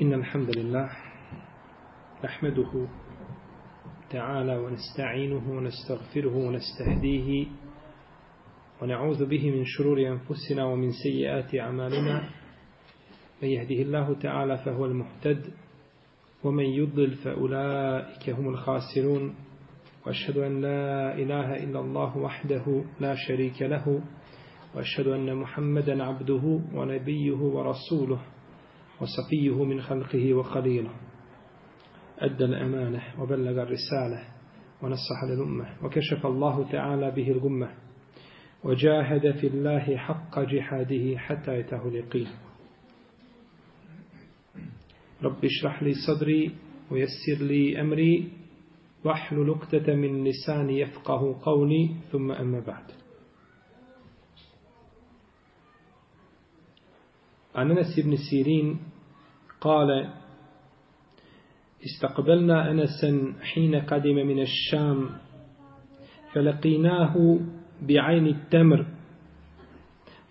إن الحمد لله نحمده تعالى ونستعينه ونستغفره ونستهديه ونعوذ به من شرور أنفسنا ومن سيئات أعمالنا. من يهده الله تعالى فهو المهتد ومن يضلل فأولئك هم الخاسرون. وأشهد أن لا إله إلا الله وحده لا شريك له وأشهد أن محمدا عبده ونبيه ورسوله. وصفيه من خلقه وخليله. أدى الأمانة وبلغ الرسالة ونصح للأمة وكشف الله تعالى به الغمة وجاهد في الله حق جهاده حتى يته اليقين. رب اشرح لي صدري ويسر لي أمري واحلل عقدة من لساني يفقه قولي ثم أما بعد. عن أنس بن سيرين قال استقبلنا أنسا حين قدم من الشام فلقيناه بعين التمر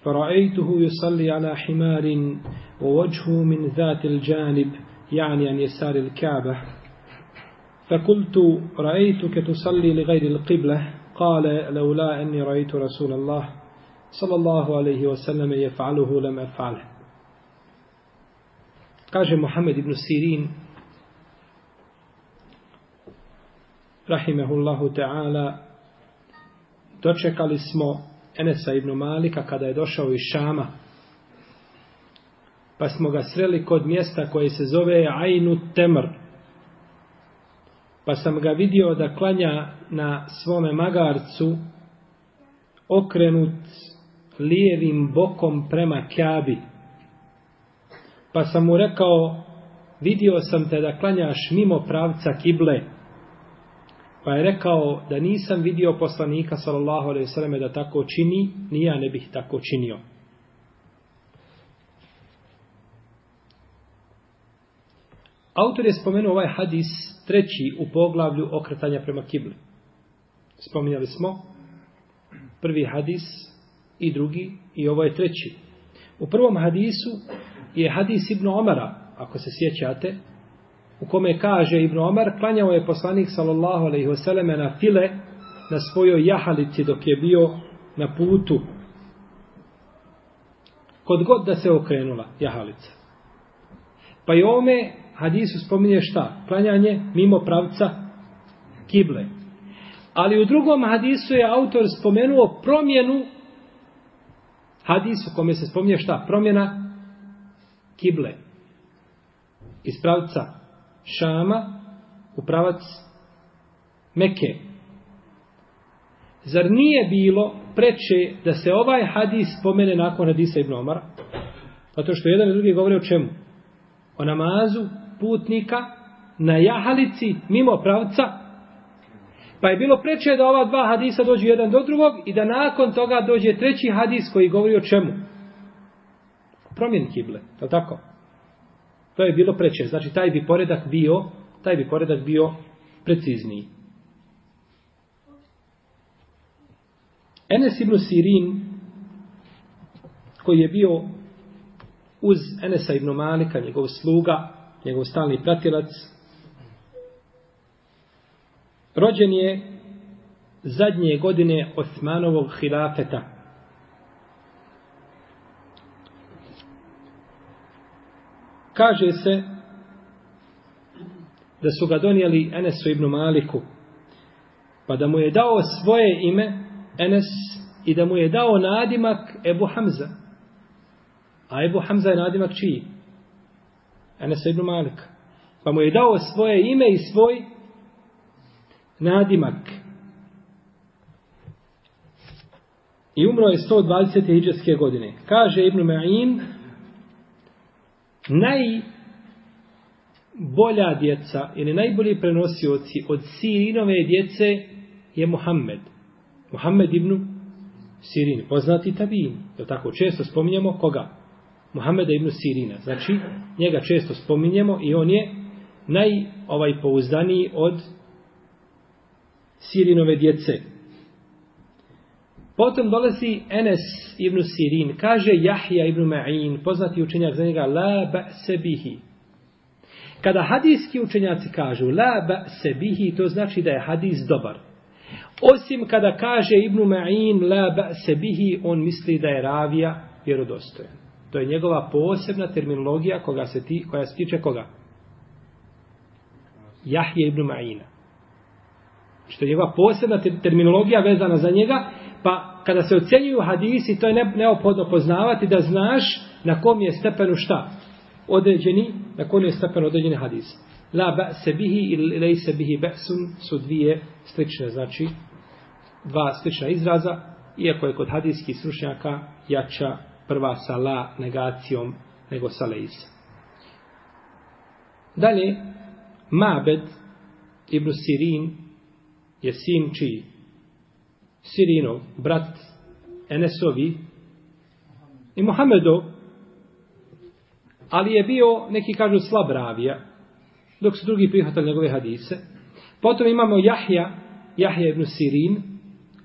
فرأيته يصلي على حمار ووجهه من ذات الجانب يعني عن يسار الكعبة. فقلت رأيتك تصلي لغير القبلة؟ قال لولا أني رأيت رسول الله صلى الله عليه وسلم يفعله لم أفعله. Kaže Muhammed ibn Sirin, rahimehullahu ta'ala, dočekali smo Enesa ibn Malika kada je došao iz Šama, pa smo ga sreli kod mjesta koje se zove Ainu Temr, pa sam ga vidio da klanja na svome magarcu okrenut lijevim bokom prema Kjabi, Pa sam mu rekao, vidio sam te da klanjaš mimo pravca kible. Pa je rekao da nisam vidio poslanika sallallahu alejhi ve selleme da tako čini, ni ja ne bih tako činio. Autor je spomenuo ovaj hadis treći u poglavlju okretanja prema kibli. Spominjali smo prvi hadis i drugi i ovo je treći. U prvom hadisu je hadis Ibn Omara, ako se sjećate, u kome kaže Ibn Omar, klanjao je poslanik sallallahu alaihi vseleme na file na svojoj jahalici dok je bio na putu. Kod god da se okrenula jahalica. Pa i ovome hadisu spominje šta? Klanjanje mimo pravca kible. Ali u drugom hadisu je autor spomenuo promjenu hadisu kome se spominje šta? Promjena kible iz pravca Šama u pravac Meke. Zar nije bilo preče da se ovaj hadis spomene nakon hadisa Ibn Omara? Zato što jedan i drugi govore o čemu? O namazu putnika na jahalici mimo pravca Pa je bilo preče da ova dva hadisa dođu jedan do drugog i da nakon toga dođe treći hadis koji govori o čemu? Promjeni kible, je tako? To je bilo preče, znači taj bi poredak bio, taj bi poredak bio precizniji. Enes ibn Sirin, koji je bio uz Enesa ibn Malika, njegov sluga, njegov stalni pratilac, rođen je zadnje godine Osmanovog hilafeta, Kaže se da su ga donijeli Enesu ibn Maliku, pa da mu je dao svoje ime Enes i da mu je dao nadimak Ebu Hamza. A Ebu Hamza je nadimak čiji? Enes ibn Malik. Pa mu je dao svoje ime i svoj nadimak. I umro je 120. hijđarske godine. Kaže Ibn Ma'in, najbolja djeca ili najbolji prenosioci od Sirinove djece je Muhammed. Muhammed ibn Sirin, poznati tabin. Je tako? Često spominjemo koga? Muhammeda ibn Sirina. Znači, njega često spominjemo i on je naj ovaj pouzdaniji od Sirinove djece. Potom dolazi Enes ibn Sirin, kaže Jahja ibn Ma'in, poznati učenjak za njega, la ba'se bihi. Kada hadijski učenjaci kažu la ba'se bihi, to znači da je hadis dobar. Osim kada kaže Ibn Ma'in la ba'se bihi, on misli da je ravija vjerodostojan. To je njegova posebna terminologija koga se ti, koja se tiče koga? Jahje ibn Ma'ina. Što je njegova posebna terminologija vezana za njega, pa kada se ocjenjuju hadisi, to je neophodno poznavati da znaš na kom je stepenu šta? Određeni, na kom je stepen određeni hadis. La ba'se bihi ili lejse bihi ba'sun su dvije slične, znači dva slična izraza, iako je kod hadijskih stručnjaka jača prva sa la negacijom nego sa lejs. Dalje, Mabed ibn Sirin je sin čiji? Sirinov, brat Enesovi i Mohamedov, ali je bio, neki kažu, slab ravija, dok su drugi prihvatali njegove hadise. Potom imamo Jahja, Jahja ibn Sirin,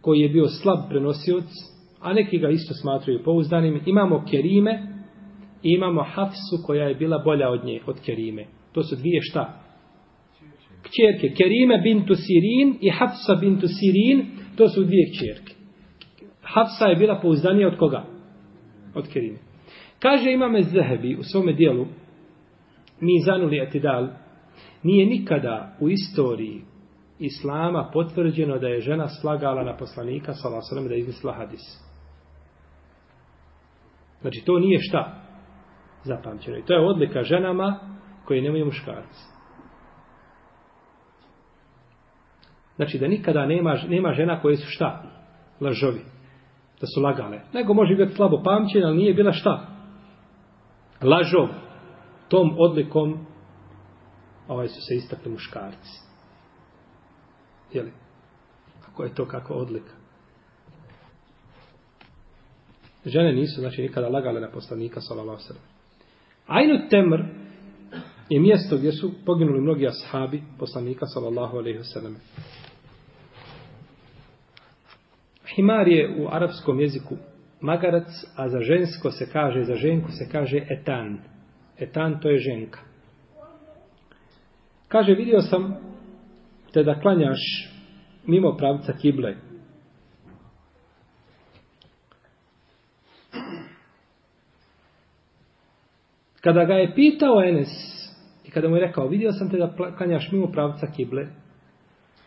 koji je bio slab prenosioc, a neki ga isto smatruju pouzdanim. Imamo Kerime i imamo Hafsu koja je bila bolja od nje, od Kerime. To su dvije šta? Kćerke. Kerime bintu Sirin i Hafsa bintu Sirin, to su dvije kćerke. Hafsa je bila pouzdanija od koga? Od Kerime. Kaže imame Zehebi u svome dijelu, mi zanuli etidal, nije nikada u istoriji Islama potvrđeno da je žena slagala na poslanika sallallahu da je izmislila hadis. Znači to nije šta zapamćeno. I to je odlika ženama koje nemaju muškarci. Znači da nikada nema, nema žena koje su šta? Lažovi. Da su lagale. Nego može biti slabo pamćen, ali nije bila šta? Lažov. Tom odlikom ovaj su se istakli muškarci. Jeli? Ako je to kako odlika? Žene nisu, znači, nikada lagale na poslanika, sallallahu sallam. Ajnu temr je mjesto gdje su poginuli mnogi ashabi poslanika, sallallahu alaihi sallam. Himar je u arapskom jeziku magarac, a za žensko se kaže, za ženku se kaže etan. Etan to je ženka. Kaže, vidio sam te da klanjaš mimo pravca kible. Kada ga je pitao Enes, i kada mu je rekao, vidio sam te da klanjaš mimo pravca kible,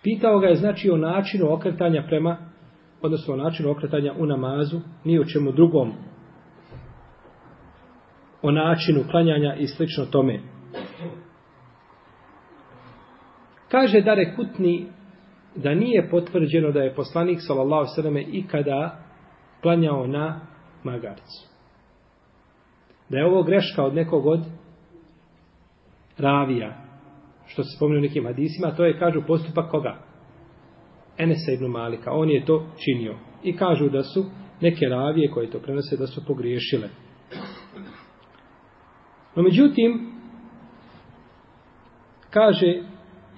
pitao ga je znači o načinu okretanja prema, odnosno način načinu okretanja u namazu, ni o čemu drugom, o načinu klanjanja i slično tome. Kaže Dare Kutni da nije potvrđeno da je poslanik sallallahu sallam ikada klanjao na magarcu da je ovo greška od nekog od ravija, što se spominje u nekim hadisima, to je, kažu, postupak koga? Enesa ibn Malika. On je to činio. I kažu da su neke ravije koje to prenose da su pogriješile. No međutim, kaže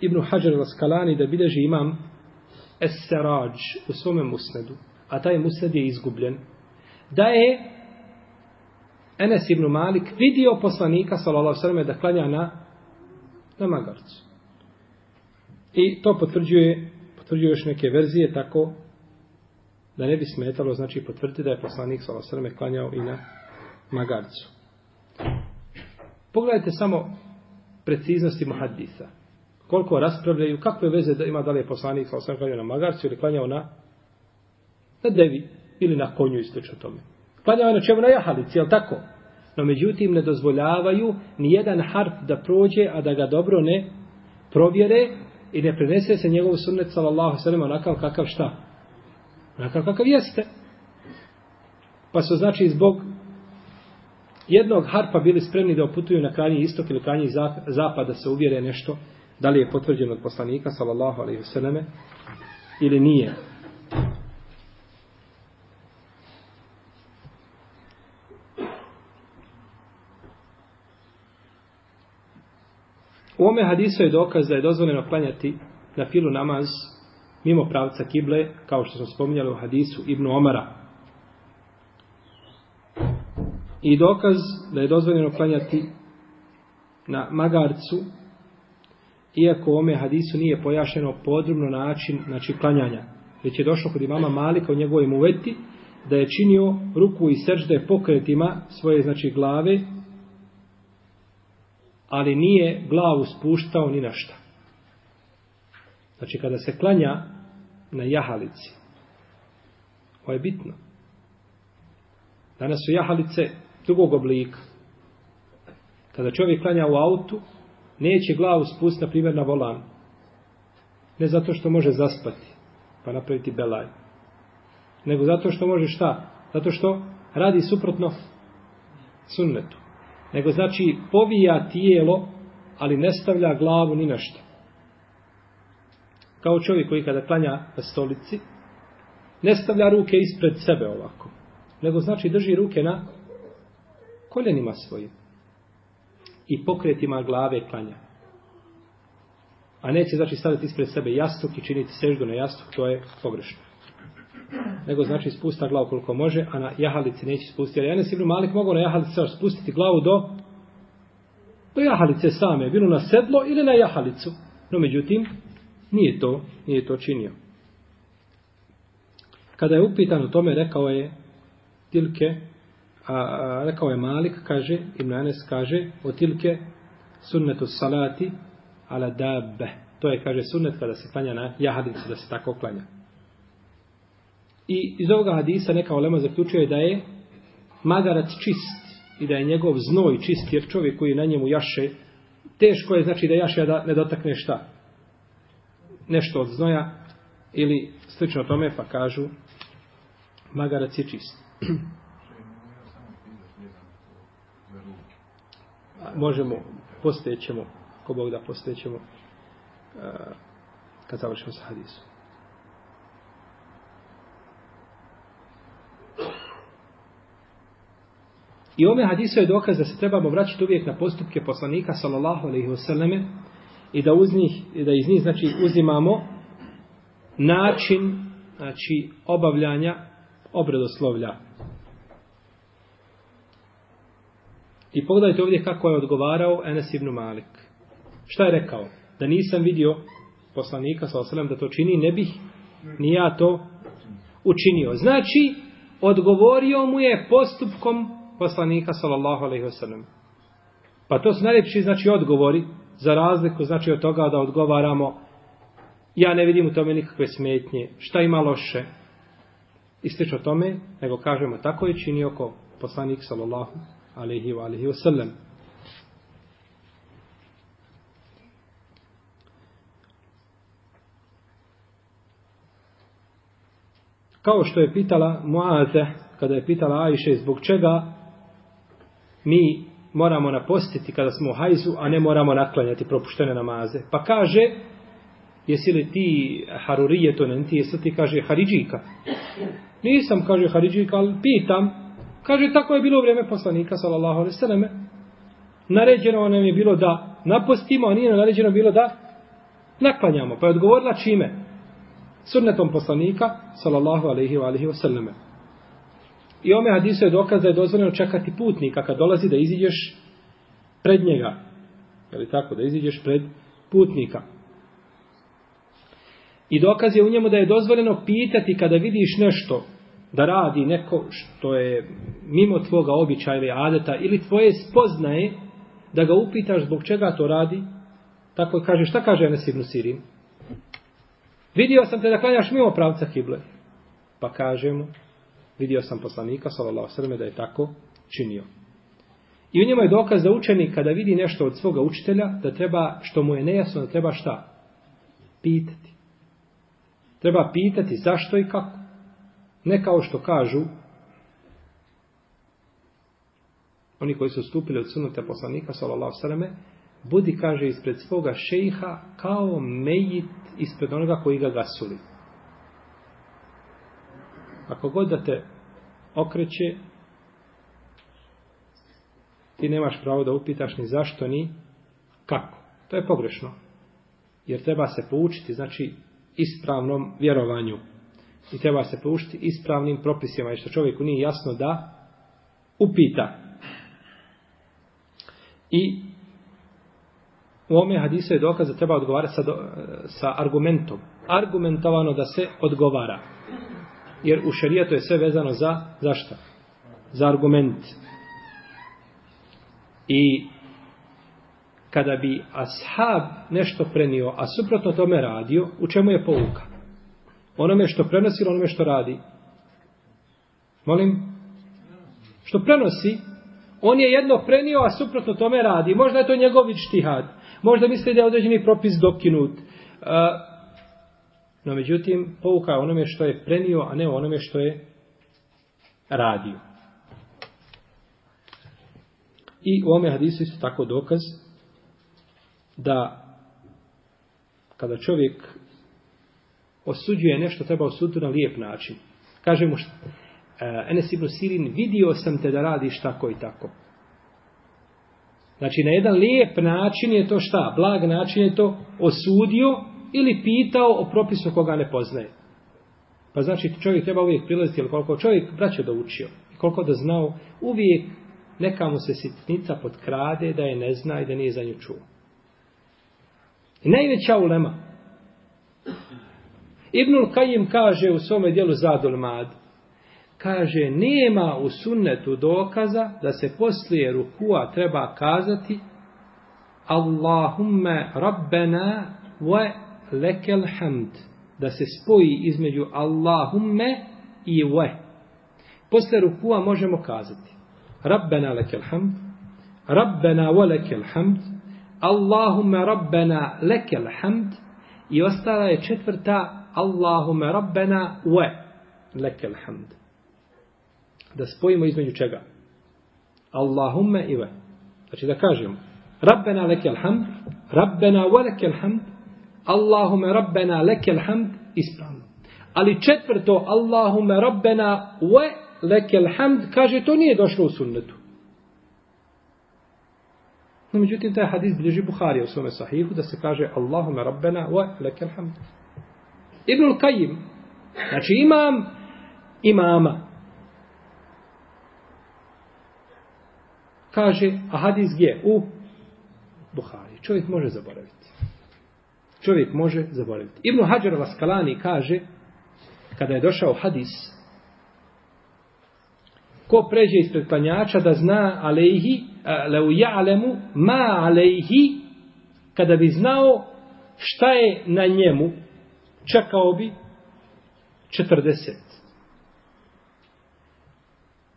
Ibn Hajar al-Skalani da bideži imam Es-Serađ u svome musnedu, a taj musned je izgubljen, da je Enes ibn Malik vidio poslanika sallallahu alejhi da klanja na na magarcu. I to potvrđuje potvrđuju još neke verzije tako da ne bi smetalo znači potvrditi da je poslanik sallallahu alejhi klanjao i na magarcu. Pogledajte samo preciznosti muhaddisa. Koliko raspravljaju, kakve veze da ima da li je poslanik sallallahu klanjao na magarcu ili klanjao na na devi ili na konju i slično tome. Klanjao je na čemu na jahalici, jel tako? No međutim ne dozvoljavaju ni jedan harf da prođe, a da ga dobro ne provjere i ne prenese se njegov sunnet sallallahu sallam onakav kakav šta? Onakav kakav jeste. Pa su znači zbog jednog harpa bili spremni da oputuju na krajnji istok ili krajnji zapad da se uvjere nešto da li je potvrđeno od poslanika sallallahu alaihi selleme ili nije. U ome hadisu je dokaz da je dozvoljeno klanjati na filu namaz mimo pravca kible, kao što smo spominjali u hadisu Ibnu Omara. I dokaz da je dozvoljeno klanjati na magarcu iako u ome hadisu nije pojašeno podrobno način znači klanjanja. Već je došlo kod imama Malika u njegovoj muveti da je činio ruku i srđde pokretima svoje znači glave, ali nije glavu spuštao ni na šta. Znači kada se klanja na jahalici, ovo je bitno. Danas su jahalice drugog oblika. Kada čovjek klanja u autu, neće glavu spustiti, na primjer, na volan. Ne zato što može zaspati, pa napraviti belaj. Nego zato što može šta? Zato što radi suprotno sunnetu. Nego znači povija tijelo, ali ne stavlja glavu ni na što. Kao čovjek koji kada klanja na stolici, ne stavlja ruke ispred sebe ovako. Nego znači drži ruke na koljenima svojim i pokretima glave klanja. A neće znači staviti ispred sebe jastuk i činiti seždu na jastuk, to je pogrešno. Nego znači spusta glavu koliko može, a na jahalici neće spustiti. Jer Enes Ibn Malik mogu na jahalici spustiti glavu do do jahalice same, bilo na sedlo ili na jahalicu. No međutim, nije to, nije to činio. Kada je upitan o tome, rekao je tilke a, a rekao je Malik, kaže, Ibn Anes kaže, o tilke sunnetu salati ala dabbe. To je, kaže, sunnet kada se klanja na jahalicu, da se tako klanja. I iz ovoga hadisa neka olema zaključuje da je magarac čist i da je njegov znoj čist, jer čovjek koji na njemu jaše, teško je znači da jaše da ne dotakne šta? Nešto od znoja ili slično tome pa kažu magarac je čist. možemo, postojećemo, ko Bog da postojećemo, kad završimo sa hadisom. I ome hadisu je dokaz da se trebamo vraćati uvijek na postupke poslanika sallallahu alaihi wasallame i da, uz njih, da iz njih znači, uzimamo način znači, obavljanja obredoslovlja. I pogledajte ovdje kako je odgovarao Enes ibn Malik. Šta je rekao? Da nisam vidio poslanika sa osalem da to čini, ne bih ni ja to učinio. Znači, odgovorio mu je postupkom poslanika sallallahu alaihi sellem. Pa to su najljepši znači odgovori za razliku znači od toga da odgovaramo ja ne vidim u tome nikakve smetnje, šta ima loše i slično tome, nego kažemo tako je činio ko poslanik sallallahu alaihi wa alihi wa sallam. Kao što je pitala Muaze, kada je pitala Ajše zbog čega mi moramo napostiti kada smo u hajzu, a ne moramo naklanjati propuštene namaze. Pa kaže, jesi li ti harurije to ti, jesi ti kaže haridžika? Nisam, kaže haridžika, ali pitam, Kaže, tako je bilo u vrijeme poslanika, sallallahu alaihi sallam. Naređeno nam je bilo da napostimo, a nije naređeno bilo da naklanjamo. Pa je odgovorila čime? Sunnetom poslanika, sallallahu alaihi wa alaihi wa sallam. I ome hadisu je dokaz da je dozvoljeno čekati putnika kad dolazi da iziđeš pred njega. Je li tako? Da iziđeš pred putnika. I dokaz je u njemu da je dozvoljeno pitati kada vidiš nešto da radi neko što je mimo tvoga običaja ili adeta ili tvoje spoznaje da ga upitaš zbog čega to radi tako kaže šta kaže Enes ibn Sirin vidio sam te da klanjaš mimo pravca kible pa kaže mu vidio sam poslanika sallallahu sallam da je tako činio. I u njemu je dokaz da učenik kada vidi nešto od svoga učitelja da treba što mu je nejasno da treba šta? Pitati. Treba pitati zašto i kako. Ne kao što kažu oni koji su stupili od sunnata poslanika sallallahu sallam budi kaže ispred svoga šejha kao mejit ispred onoga koji ga gasuli. Ako god da te okreće ti nemaš pravo da upitaš ni zašto ni kako. To je pogrešno. Jer treba se poučiti, znači, ispravnom vjerovanju i treba se poučiti ispravnim propisima i što čovjeku nije jasno da upita. I u ome hadisu je dokaz da treba odgovarati sa, sa argumentom. Argumentovano da se odgovara. Jer u šarijetu je sve vezano za, za šta? Za argument. I kada bi ashab nešto prenio, a suprotno tome radio, u čemu je pouka? Onome što prenosi onome što radi? Molim? Što prenosi, on je jedno prenio, a suprotno tome radi. Možda je to njegov štihad. Možda misli da je određeni propis dokinut. E, No, međutim, pouka je onome što je prenio, a ne onome što je radio. I u ome hadisu isto tako dokaz da kada čovjek osuđuje nešto, treba osuditi na lijep način. Kaže mu što, e, Enes ibn Sirin, vidio sam te da radiš tako i tako. Znači, na jedan lijep način je to šta? Blag način je to osudio ili pitao o propisu koga ne poznaje. Pa znači, čovjek treba uvijek prilaziti, ali koliko čovjek braće da učio, koliko da znao, uvijek neka mu se sitnica potkrade da je ne zna i da nije za nju čuo. I najveća ulema. Ibnul Kajim kaže u svome dijelu Zadul Mad, kaže, nema u sunnetu dokaza da se poslije rukua treba kazati Allahumme rabbena wa lekel hamd. Da se spoji između Allahumme i wa. Posle rukua možemo kazati Rabbena lekel hamd, Rabbena wa lekel hamd, Allahumme rabbena lekel hamd i ostala je četvrta Allahumme rabbena wa lekel hamd da spojimo između čega? Allahumme i ve. Znači da kažemo, Rabbena lekel hamd, Rabbena wa lekel hamd, Allahume Rabbena lekel hamd, ispravno. Ali četvrto, Allahume Rabbena wa lekel hamd, kaže, to nije došlo u sunnetu. No, međutim, taj hadis bliži Buhari u svome sahihu, da se kaže Allahume Rabbena wa lekel hamd. Ibnul Kajim, znači imam imama, kaže, a hadis gdje? U Buhari. Čovjek može zaboraviti. Čovjek može zaboraviti. Ibn Hajar Vaskalani kaže, kada je došao hadis, ko pređe ispred klanjača da zna alejhi, leu ja'lemu ma alejhi, kada bi znao šta je na njemu, čekao bi 40.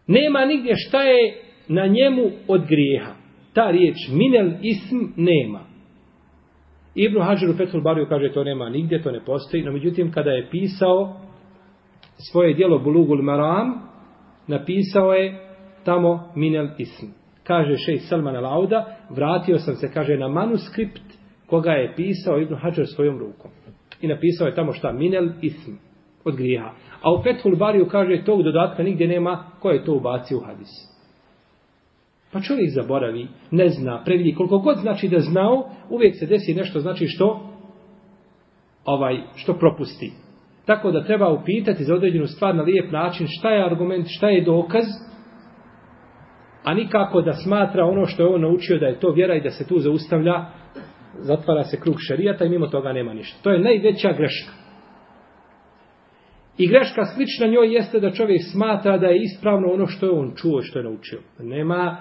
Nema nigdje šta je na njemu od grijeha. Ta riječ minel ism nema. Ibn Hajar u Fethul Bariju kaže to nema nigdje, to ne postoji. No međutim, kada je pisao svoje dijelo Bulugul Maram, napisao je tamo minel ism. Kaže šej Salman al-Auda, vratio sam se, kaže, na manuskript koga je pisao Ibn Hajar svojom rukom. I napisao je tamo šta? Minel ism. Od grijeha. A u Fethul Bariju kaže tog dodatka nigdje nema ko je to ubacio u hadis. Pa čovjek zaboravi, ne zna, previdi koliko god znači da znao, uvijek se desi nešto znači što ovaj što propusti. Tako da treba upitati za određenu stvar na lijep način šta je argument, šta je dokaz, a nikako da smatra ono što je on naučio da je to vjera i da se tu zaustavlja, zatvara se krug šarijata i mimo toga nema ništa. To je najveća greška. I greška slična njoj jeste da čovjek smatra da je ispravno ono što je on čuo i što je naučio. Nema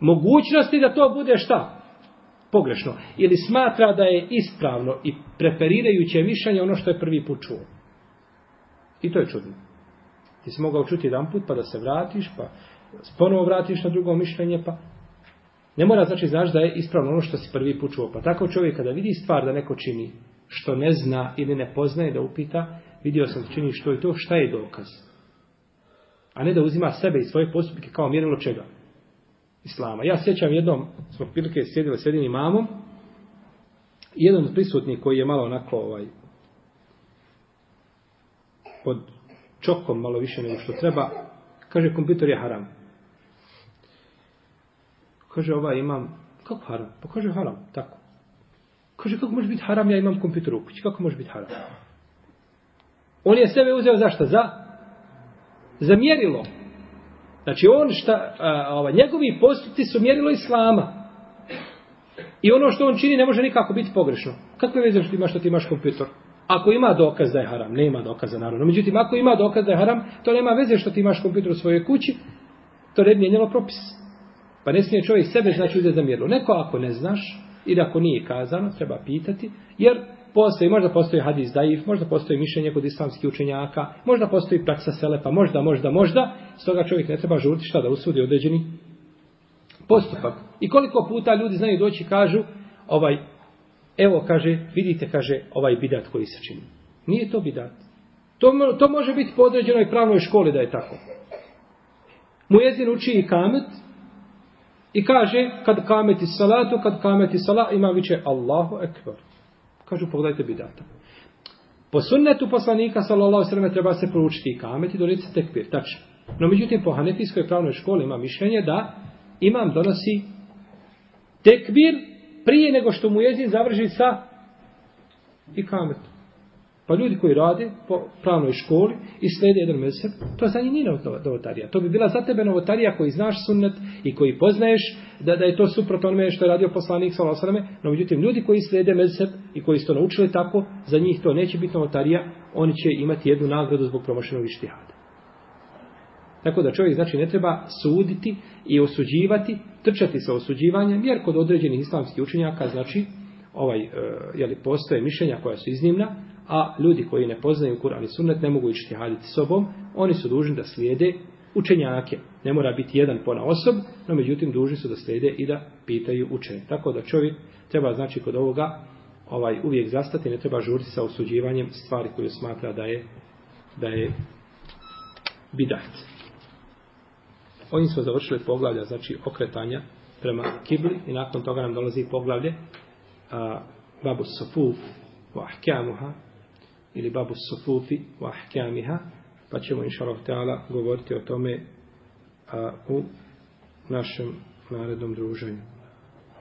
mogućnosti da to bude šta? Pogrešno. Ili smatra da je ispravno i preferirajuće mišljenje ono što je prvi put čuo. I to je čudno. Ti si mogao čuti jedan put pa da se vratiš, pa ponovo vratiš na drugo mišljenje, pa ne mora znači znaš da je ispravno ono što si prvi put čuo. Pa tako čovjek kada vidi stvar da neko čini što ne zna ili ne poznaje da upita, vidio sam da čini što je to, šta je dokaz. A ne da uzima sebe i svoje postupke kao mjerilo čega islama. Ja sjećam jednom, smo prilike sjedili s jedinim mamom, jedan od prisutnih koji je malo onako ovaj, pod čokom malo više nego što treba, kaže kompjuter je haram. Kaže ovaj imam, kako haram? Pa kaže haram, tako. Kaže kako može biti haram, ja imam kompjuter u kući, kako može biti haram? On je sebe uzeo zašto? Za? Za mjerilo. Znači on šta, a, ova, njegovi postupci su mjerilo islama. I ono što on čini ne može nikako biti pogrešno. Kako je veze što imaš što ti imaš kompjutor? Ako ima dokaz da je haram, nema dokaza naravno. Međutim, ako ima dokaz da je haram, to nema veze što ti imaš kompjuter u svojoj kući, to ne bi mijenjalo propis. Pa ne smije čovjek sebe znači uzeti za mjerlo. Neko ako ne znaš, ili ako nije kazano, treba pitati, jer postoji, možda postoji hadis daif, možda postoji mišljenje kod islamskih učenjaka, možda postoji praksa selepa, možda, možda, možda, stoga čovjek ne treba žurti šta da usudi određeni postupak. I koliko puta ljudi znaju doći i kažu, ovaj, evo kaže, vidite, kaže, ovaj bidat koji se čini. Nije to bidat. To, to može biti po određenoj pravnoj školi da je tako. Mujezin uči i kamet i kaže, kad kameti salatu, kad kameti salat, ima viće Allahu ekber. Kažu, pogledajte bidata. Po sunnetu poslanika, sallallahu sallam, treba se proučiti i kamet i donijeti tekbir, tačno. No, međutim, po hanefijskoj pravnoj školi ima mišljenje da imam donosi tekbir prije nego što mu jezin završi sa i kametom. Pa ljudi koji rade po pravnoj školi i slede jedan mesec, to za njih nije novotarija. To bi bila za tebe novotarija koji znaš sunnet i koji poznaješ da, da je to suprotno onome što je radio poslanik sa osaleme. No međutim, ljudi koji slede mesec i koji su to naučili tako, za njih to neće biti novotarija, oni će imati jednu nagradu zbog promošenog ištihada. Tako da čovjek znači ne treba suditi i osuđivati, trčati sa osuđivanjem, jer kod određenih islamskih učenjaka, znači, ovaj, e, jeli, postoje mišljenja koja su iznimna, a ljudi koji ne poznaju Kur'an i Sunnet ne mogu ići haditi sobom, oni su dužni da slijede učenjake. Ne mora biti jedan pona osob, no međutim dužni su da slijede i da pitaju učenje. Tako da čovjek treba znači kod ovoga ovaj uvijek zastati, ne treba žuriti sa osuđivanjem stvari koje smatra da je da je bidat. Ovim smo završili poglavlja, znači okretanja prema kibli i nakon toga nam dolazi poglavlje a, babu sofuf wa ahkamuha ili babu sufufi wa ahkamiha pa ćemo inša Allah teala govoriti o tome a, u našem narednom druženju.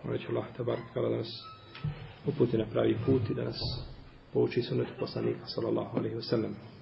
Morat će Allah tabar kada da nas uputi na pravi put i da nas pouči sunetu poslanika sallallahu alaihi wa sallam.